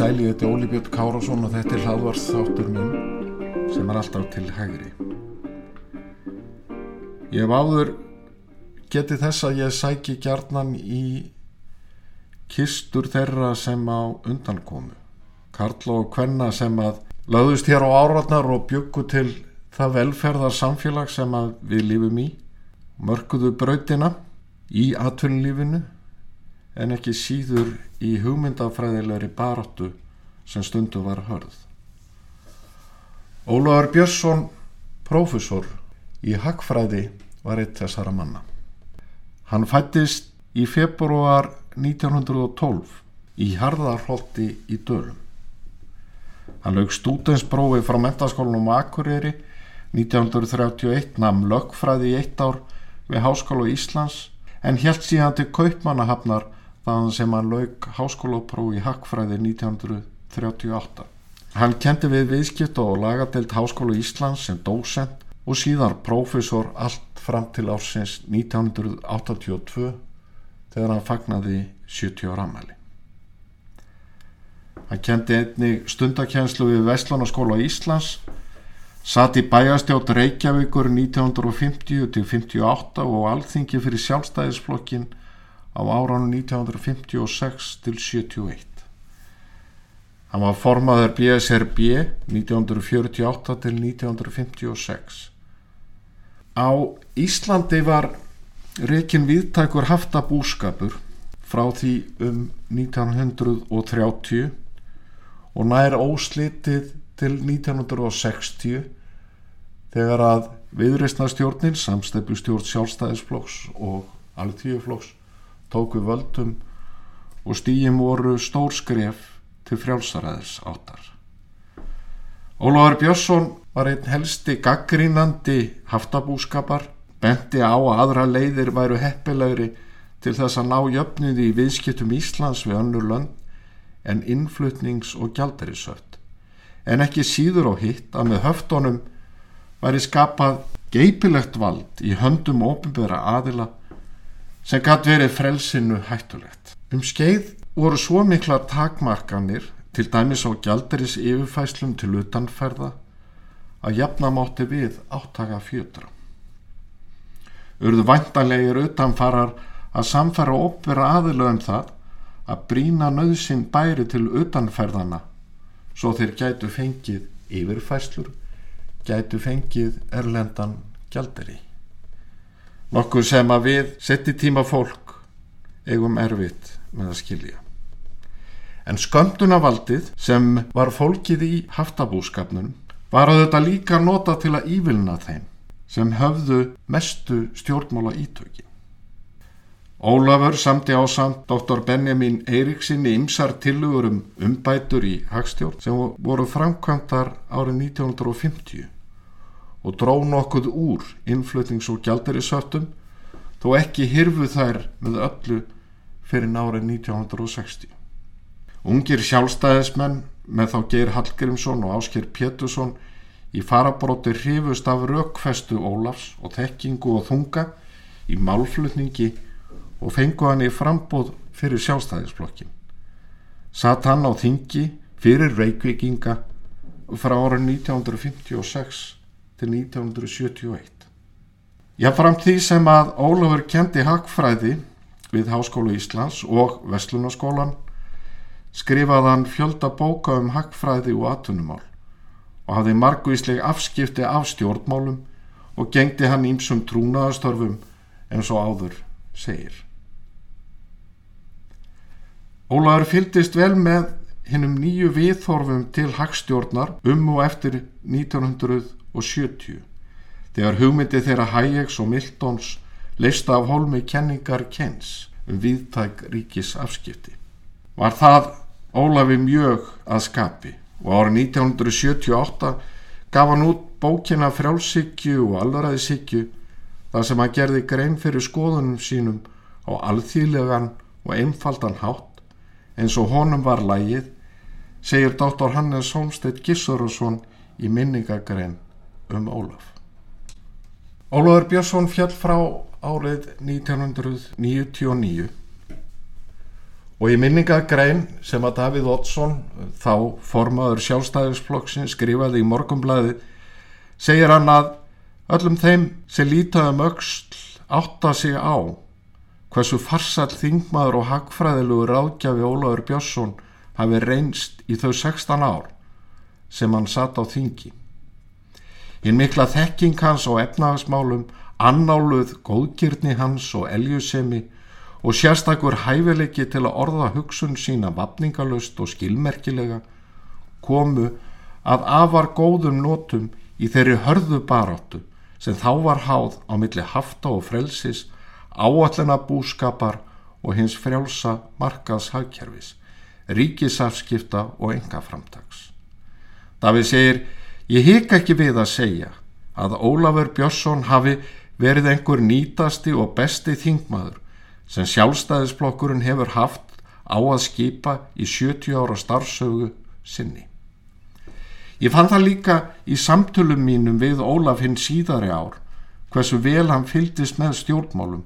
Sæli, þetta er Óli Björn Kárásson og þetta er hlaðvars þáttur minn sem er alltaf til hægri. Ég hef áður getið þess að ég sæki gjarnan í kistur þeirra sem á undankomu. Karl og Kvenna sem að löðust hér á áratnar og byggu til það velferðar samfélag sem að við lífum í. Mörkuðu brautina í atvinnulífinu en ekki síður í hugmyndafræðilegri baróttu sem stundu var hörð. Ólaður Björnsson, prófessor í Hagfræði, var eitt þessara manna. Hann fættist í februar 1912 í Harðarholti í Dölum. Hann lög stúdensbrófi frá mentaskólanum Akureyri 1931 namn lögfræði í eitt ár við Háskóla Íslands en helt síðan til Kaupmannahafnar þaðan sem hann lauk háskólapróf í Hakkfræði 1938. Hann kendi við viðskipt og lagadelt Háskóla Íslands sem dósent og síðan prófessor allt fram til ársins 1982 þegar hann fagnaði 70 ára amæli. Hann kendi einni stundakjenslu við Vestlanaskóla Íslands, satt í bæjastjótt Reykjavíkur 1950 til 58 og alþingi fyrir sjálfstæðisflokkin á áranu 1956 til 71. Hann var formaður BSRB 1948 til 1956. Á Íslandi var reikin viðtækur haftabúskapur frá því um 1930 og nær óslitið til 1960 þegar að viðreistnastjórnin, samstefnustjórn sjálfstæðisflokks og alþjóðflokks tóku völdum og stíjum voru stór skref til frjálsaræðis áttar. Ólafur Björnsson var einn helsti gaggrínandi haftabúskapar, benti á að aðra leiðir væru heppilegri til þess að ná jöfniði í viðskiptum Íslands við önnur lönd en innflutnings- og gjaldarisöft. En ekki síður á hitt að með höftonum væri skapað geipilegt vald í höndum ofinbæra aðila sem gæti verið frelsinu hættulegt. Um skeið voru svo mikla takmarkanir til dæmis á gjaldaris yfirfæslum til utanferða að jafna mátti við áttaka fjötra. Urðu vantanlegir utanfarar að samfæra ópera aðilögum það að brína nöðsinn bæri til utanferðana svo þeir gætu fengið yfirfæslur, gætu fengið erlendan gjaldari. Nokkuð sem að við setti tíma fólk eigum erfitt með að skilja. En sköndunavaldið sem var fólkið í haftabúskapnum var að þetta líka nota til að ívilna þeim sem höfðu mestu stjórnmála ítöki. Ólafur samti á samt Dr. Benjamin Eiríksinni ymsar tilugur um umbætur í hagstjórn sem voru framkvæmtar árið 1950 og dró nokkuð úr innflutnings- og gjaldarisöftum þó ekki hirfu þær með öllu fyrir nárið 1960. Ungir sjálfstæðismenn með þá Geir Hallgrímsson og Ásker Pétursson í farabróti hrifust af raukfestu Ólafs og þekkingu og þunga í málflutningi og fengu hann í frambóð fyrir sjálfstæðisflokkin. Satt hann á þingi fyrir reykvikinga frá árið 1956 til 1971. Jáframt því sem að Ólafur kendi hagfræði við Háskólu Íslands og Veslunaskólan skrifaði hann fjölda bóka um hagfræði og atvinnumál og hafði margvísleg afskipti af stjórnmálum og gengdi hann ímsum trúnaðastörfum eins og áður segir. Ólafur fyldist vel með hinnum nýju viðþorfum til hagstjórnar um og eftir 1970 þegar hugmyndi þeirra Hayeks og Miltons leista af hólmi kenningar Kens um viðtæk ríkis afskipti. Var það Ólafi mjög að skapi og árið 1978 gaf hann út bókina frjálsíkju og alvaræðisíkju þar sem hann gerði grein fyrir skoðunum sínum á alþýðlegan og einfaldan hátt eins og honum var lægið, segir dóttor Hannes Holmstedt Gissurusson í minningagrein um Ólaf. Ólafur Björnsson fjall frá árið 1999 og í minningagrein sem að Davíð Oddsson, þá formaður sjálfstæðisflokksinn, skrifaði í morgumblæði, segir hann að öllum þeim sem lítaðum öxl átta sig á hversu farsall þingmaður og hagfræðilugur ráðgjafi Ólafur Björnsson hafi reynst í þau 16 ár sem hann satt á þingi. Hinn mikla þekking hans á efnagasmálum, annáluð góðgirni hans og eljusemi og sérstakur hæfileiki til að orða hugsun sína vapningalust og skilmerkilega komu að afar góðum nótum í þeirri hörðu baráttu sem þá var háð á milli hafta og frelsis, áallina búskapar og hins frjálsa markaðs hagkerfis, ríkisafskipta og enga framtags. Davíð segir Ég hika ekki við að segja að Ólafur Björnsson hafi verið einhver nýtasti og besti þingmaður sem sjálfstæðisblokkurinn hefur haft á að skipa í 70 ára starfsögu sinni. Ég fann það líka í samtölum mínum við Ólaf hinn síðari ár hversu vel hann fyldist með stjórnmálum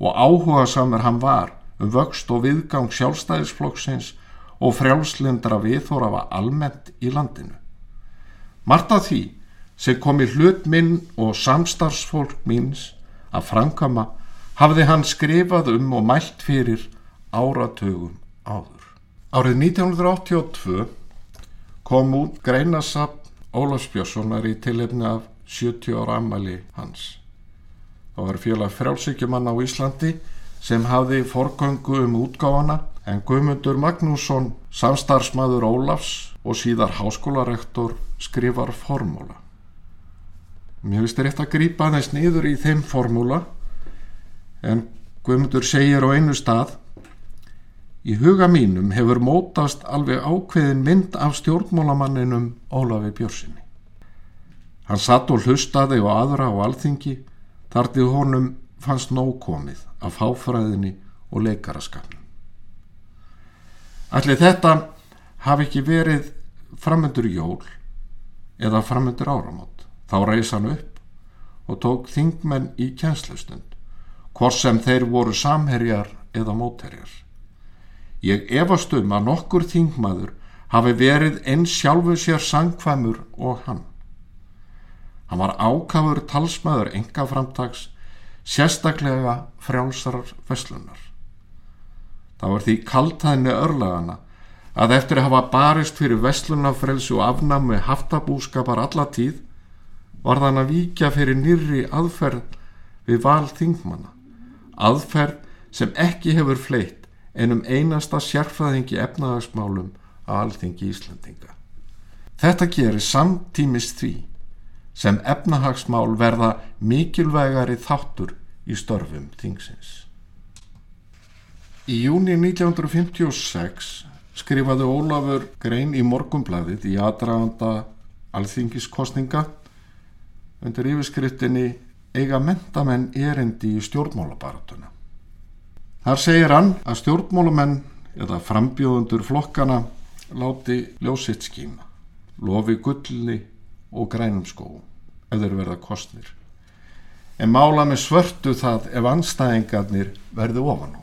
og áhuga samar hann var um vöxt og viðgang sjálfstæðisflokksins og frjálslindra viðþórafa almennt í landinu. Margt af því sem kom í hlut minn og samstarfsfólk míns að framkama hafði hann skrifað um og mælt fyrir áratögum áður. Árið 1982 kom út greinasapp Ólafs Björnssonar í tilefni af 70 ára ammali hans. Það var félag frjálsíkjumann á Íslandi sem hafði forgöngu um útgáfana en Guðmundur Magnússon, samstarfsmaður Ólafs og síðar háskólarektor skrifar formúla. Mér finnst þetta grýpa aðeins niður í þeim formúla en Guðmundur segir á einu stað Í huga mínum hefur mótast alveg ákveðin mynd af stjórnmálamanninum Ólafi Björnsinni. Hann satt og hlustaði og aðra á alþingi þar til honum fannst nóg komið af fáfræðinni og leikaraskapnum. Allir þetta hafi ekki verið framöndur jól eða framöndur áramót. Þá reys hann upp og tók þingmenn í kjenslustund, hvort sem þeir voru samherjar eða mótherjar. Ég efast um að nokkur þingmaður hafi verið eins sjálfu sér sangkvæmur og hann. Hann var ákafur talsmaður enga framtags, sérstaklega frjálsarar veslunar. Það var því kaltæðinni örlagana að eftir að hafa barist fyrir vestlunafrelsi og afnami haftabúskapar alla tíð var þann að víkja fyrir nýri aðferð við val þingmanna aðferð sem ekki hefur fleitt einum einasta sérfræðingi efnahagsmálum að alþingi Íslandinga. Þetta gerir samtímist því sem efnahagsmál verða mikilvægari þáttur í störfum þingsins. Í júni 1956 skrifaði Ólafur grein í morgumblæðið í aðdraganda alþingiskostninga undir yfirskriftinni eiga mentamenn erendi í stjórnmálabaratuna. Þar segir hann að stjórnmálamenn eða frambjóðundur flokkana láti ljósitt skíma, lofi gullni og grænum skóum þeir verða kostnir. En mála með svörtu það ef anstæðingarnir verði ofan á.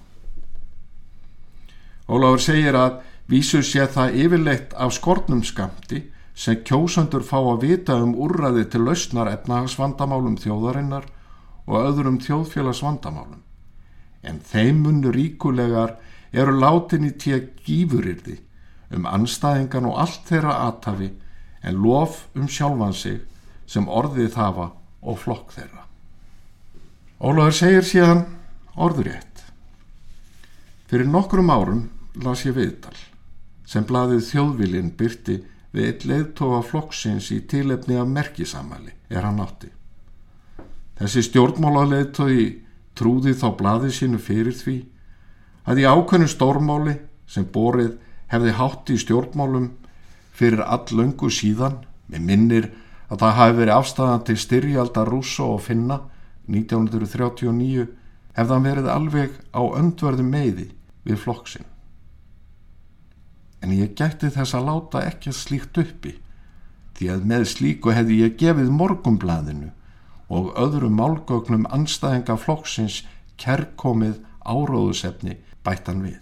Ólafur segir að vísur sé það yfirleitt af skortnum skamti sem kjósandur fá að vita um úrraði til lausnar efnahagsvandamálum þjóðarinnar og öðrum þjóðfélagsvandamálum. En þeim munur ríkulegar eru látin í tíu gífurirði um anstæðingan og allt þeirra aðtafi en lof um sjálfan sig sem orðið hafa og flokk þeirra. Ólaður segir síðan orðurétt. Fyrir nokkrum árum las ég viðtal sem blaðið þjóðvilinn byrti við eitt leiðtófa flokksins í tilefni af merkisamæli er hann átti. Þessi stjórnmála leiðtói trúði þá blaðið sínu fyrir því að í ákveðnu stórmáli sem borið hefði hátt í stjórnmálum fyrir allöngu síðan með minnir að það hafi verið afstæðan til styrjaldar rúsa og finna 1939 hefði hann verið alveg á öndverðu meiði við flokksinn. En ég gætti þess að láta ekki slíkt uppi því að með slíku hefði ég gefið morgumblaðinu og öðrum málgögnum anstæðinga flokksins kerkomið áróðusefni bættan við.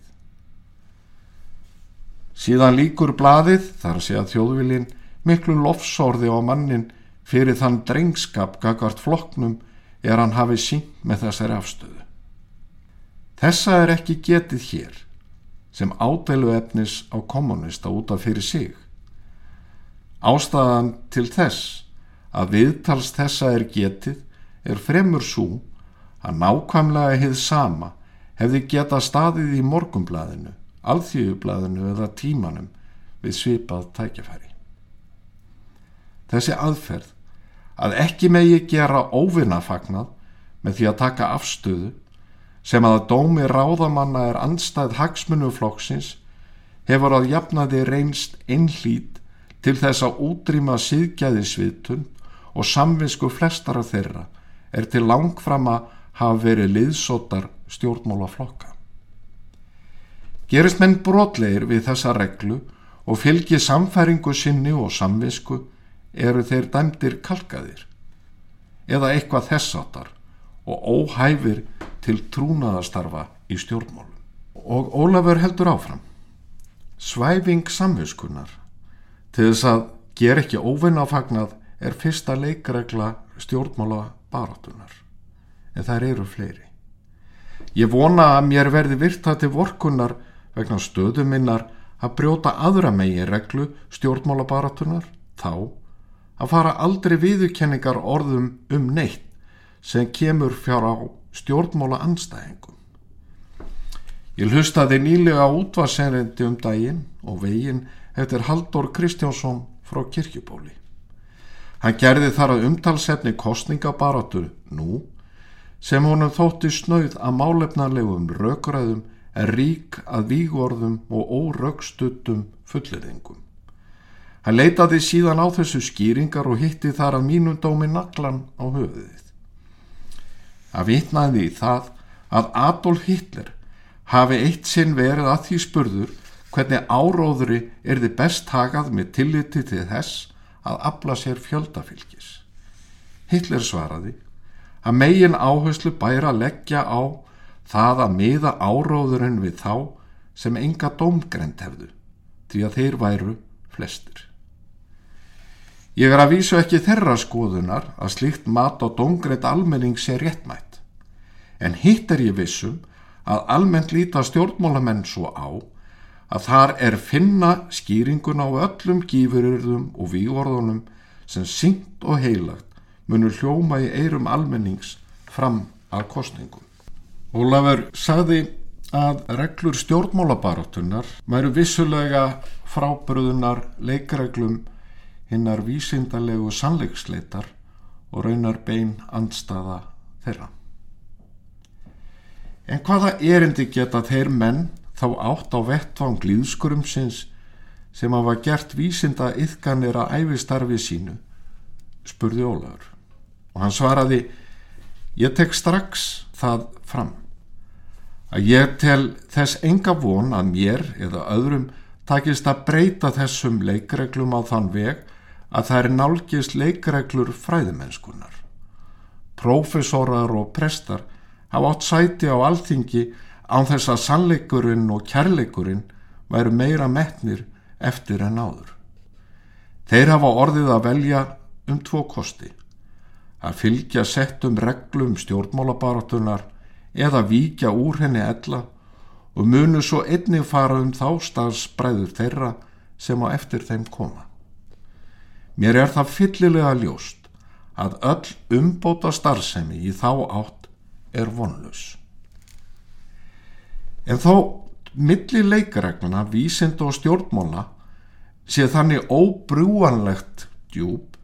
Síðan líkur blaðið, þar að segja þjóðvilin, miklu lofsorði á mannin fyrir þann drengskap gagart flokknum er hann hafið sínt með þessari afstöðu. Þessa er ekki getið hér sem ádeilu efnis á kommunista út af fyrir sig. Ástæðan til þess að viðtals þessa er getið er fremur svo að nákvæmlega hið sama hefði getað staðið í morgumblaðinu, alþjóðublaðinu eða tímanum við svipað tækjafæri. Þessi aðferð að ekki megi gera óvinnafagnað með því að taka afstöðu sem að dómi ráðamanna er anstæð hagsmunuflokksins hefur að jafnaði reynst einhlít til þess að útrýma síðgæðisvitun og samvinsku flestara þeirra er til langfram að hafa verið liðsótar stjórnmálaflokka. Gerist menn brotleir við þessa reglu og fylgi samfæringu sinni og samvisku eru þeir dæmdir kalkaðir eða eitthvað þessáttar og óhæfir til trúnaðastarfa í stjórnmálum. Og Ólafur heldur áfram. Svæfing samviskunar til þess að ger ekki óvinnafagnað er fyrsta leikregla stjórnmála baratunar en þær eru fleiri. Ég vona að mér verði virta til vorkunar vegna stöðu minnar að brjóta aðra megi reglu stjórnmála baratunar þá að fara aldrei viðurkenningar orðum um neitt sem kemur fjár á stjórnmála anstæðingum. Ég hlustaði nýlega útvarsenrendi um daginn og veginn eftir Haldur Kristjánsson frá kirkjubóli. Hann gerði þar að umtalsefni kostningabaratu nú sem honum þótti snauð að málefnarlegum rökræðum er rík að vígorðum og órökstuttum fullirðingum. Hann leitaði síðan á þessu skýringar og hitti þar að mínum dómi naglan á höfuðið. Að vitnaði í það að Adolf Hitler hafi eitt sinn verið að því spurður hvernig áróðuri er þið best takað með tilliti til þess að afla sér fjöldafylgis. Hitler svaraði að megin áherslu bæra leggja á það að miða áróðurinn við þá sem enga dómgrend hefðu því að þeir væru flestir. Ég er að vísu ekki þeirra skoðunar að slíkt mat á dóngreit almenning sé réttmætt. En hitt er ég vissum að almennt líta stjórnmálamenn svo á að þar er finna skýringun á öllum gífururðum og vývorðunum sem syngt og heilagt munur hljóma í eirum almennings fram að kostningum. Ólafur sagði að reglur stjórnmálabarátunar væru vissulega frábröðunar leikreglum hinnar vísindalegu sannleiksleitar og raunar bein andstaða þeirra. En hvaða erindi geta þeir menn þá átt á vettvang líðskurumsins sem hafa gert vísinda yðganir að æfistarfi sínu, spurði Ólaður. Og hann svaraði, ég tek strax það fram. Að ég tel þess enga von að mér eða öðrum takist að breyta þessum leikreglum á þann veg að það er nálgist leikreglur fræðimennskunar. Profesorar og prestar hafa átt sæti á alþingi án þess að sannleikurinn og kærleikurinn væru meira metnir eftir en áður. Þeir hafa orðið að velja um tvo kosti, að fylgja settum reglum stjórnmálabaratunar eða víkja úr henni ella og munu svo einnig fara um þá staðsbræður þeirra sem á eftir þeim koma. Mér er það fyllilega ljóst að öll umbóta starfsemi í þá átt er vonlus. En þó milli leikaregluna, vísind og stjórnmóla sé þannig óbrúanlegt djúb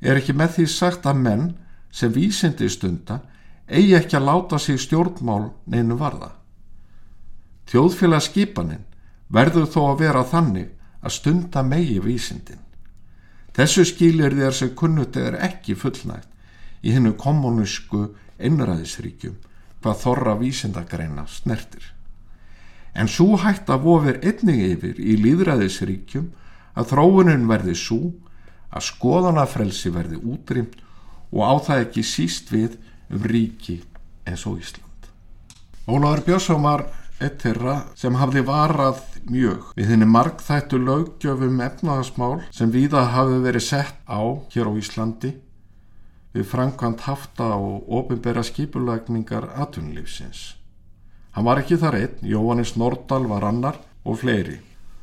er ekki með því sagt að menn sem vísindi stunda eigi ekki að láta sig stjórnmál neinu varða. Þjóðfélagskipanin verður þó að vera þannig að stunda megi vísindin. Þessu skilir þér sem kunnuti er ekki fullnægt í hennu kommunísku einræðisríkjum hvað þorra vísindagreina snertir. En svo hægt að vofir einnig yfir í líðræðisríkjum að þróunin verði svo að skoðanafrelsi verði útrýmt og á það ekki síst við um ríki eins og Ísland. Ólaður Björnsson var eitt þeirra sem hafði varað mjög við henni markþættu löggjöfum efnaðasmál sem víða hafi verið sett á hér á Íslandi við framkvæmt hafta og ofinbæra skipulagningar atvinnulífsins. Hann var ekki þar einn, Jóhannes Nordal var annar og fleiri.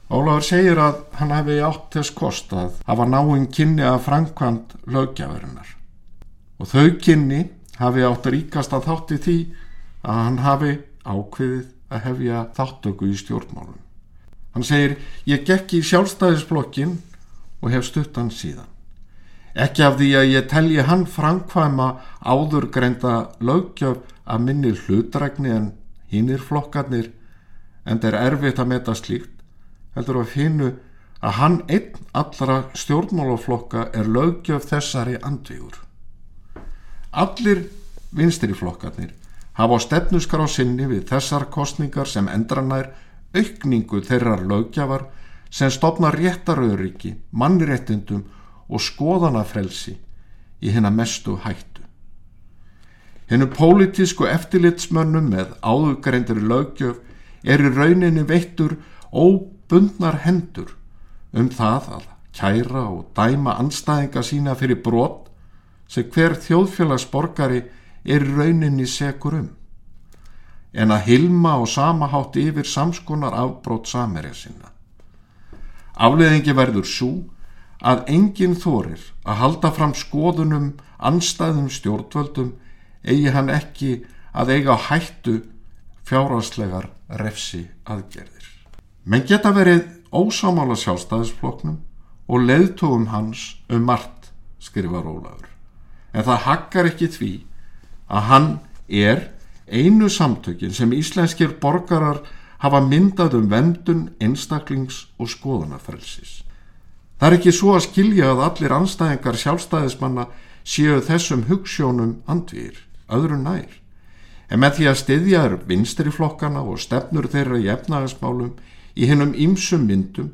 Ólaður segir að hann hefði átt þess kost að hafa náinn kynni að framkvæmt lögjaverunar. Og þau kynni hafi átt ríkast að þátti því að hann hafi ákveðið að hefja þáttöku í stjórnmálun. Hann segir, ég gekk í sjálfstæðisblokkin og hef stuttan síðan. Ekki af því að ég telji hann framkvæma áðurgreinda lögjöf að minni hlutrækni en hinnir flokkarnir en það er erfitt að meta slíkt heldur að finnu að hann einn allra stjórnmálaflokka er lögjöf þessari andvígur. Allir vinstri flokkarnir hafa á stefnuskar á sinni við þessar kostningar sem endranær aukningu þeirrar lögjafar sem stopna réttaröðriki, mannréttindum og skoðanafrelsi í hennar mestu hættu. Hennu pólitísku eftirlitsmönnum með áðugreindir lögjöf er í rauninni veittur óbundnar hendur um það að kæra og dæma anstæðinga sína fyrir brot sem hver þjóðfélagsborgari er í rauninni segur um en að hilma og samahátt yfir samskonar afbrót samerja sinna. Afleðingi verður svo að enginn þorir að halda fram skoðunum anstæðum stjórnvöldum eigi hann ekki að eiga hættu fjárhagslegar refsi aðgerðir. Menn geta verið ósámála sjálfstæðisfloknum og leðtogum hans um margt, skrifa Rólaður. En það hakkar ekki því að hann er einu samtökin sem íslenskir borgarar hafa myndað um vendun, einstaklings og skoðanafrelsis. Það er ekki svo að skilja að allir anstæðingar sjálfstæðismanna séu þessum hugssjónum andvýr, öðru nær. En með því að styðjaður vinstri flokkana og stefnur þeirra í efnagasmálum í hennum ýmsum myndum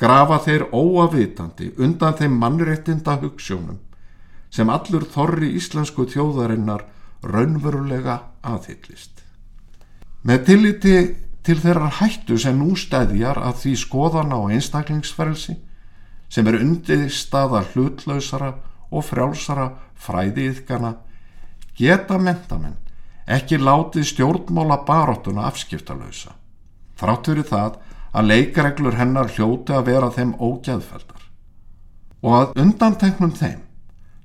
grafa þeir óavitandi undan þeim mannréttinda hugssjónum sem allur þorri íslensku þjóðarinnar raunverulega aðhyllist. Með tilliti til þeirra hættu sem nú stæðjar að því skoðana og einstaklingsferðsi sem er undir staða hlutlausara og frjálsara fræðiðkana geta mentamenn ekki látið stjórnmála baróttuna afskiptalösa. Þrátt fyrir það að leikareglur hennar hljóti að vera þeim ógæðfeldar. Og að undanteknum þeim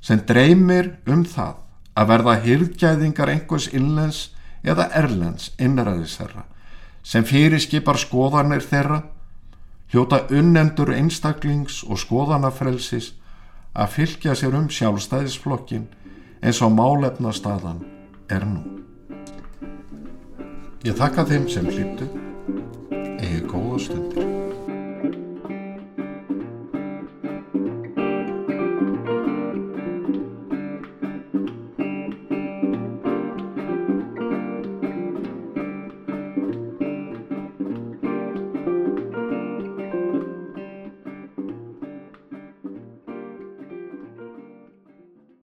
sem dreymir um það að verða hyrðgæðingar einhvers illens eða erlens innræðisherra sem fyrir skipar skoðanir þeirra hljóta unnendur einstaklings og skoðanafrelsis að fylgja sér um sjálfstæðisflokkin eins og málefna staðan er nú. Ég þakka þeim sem hlýttu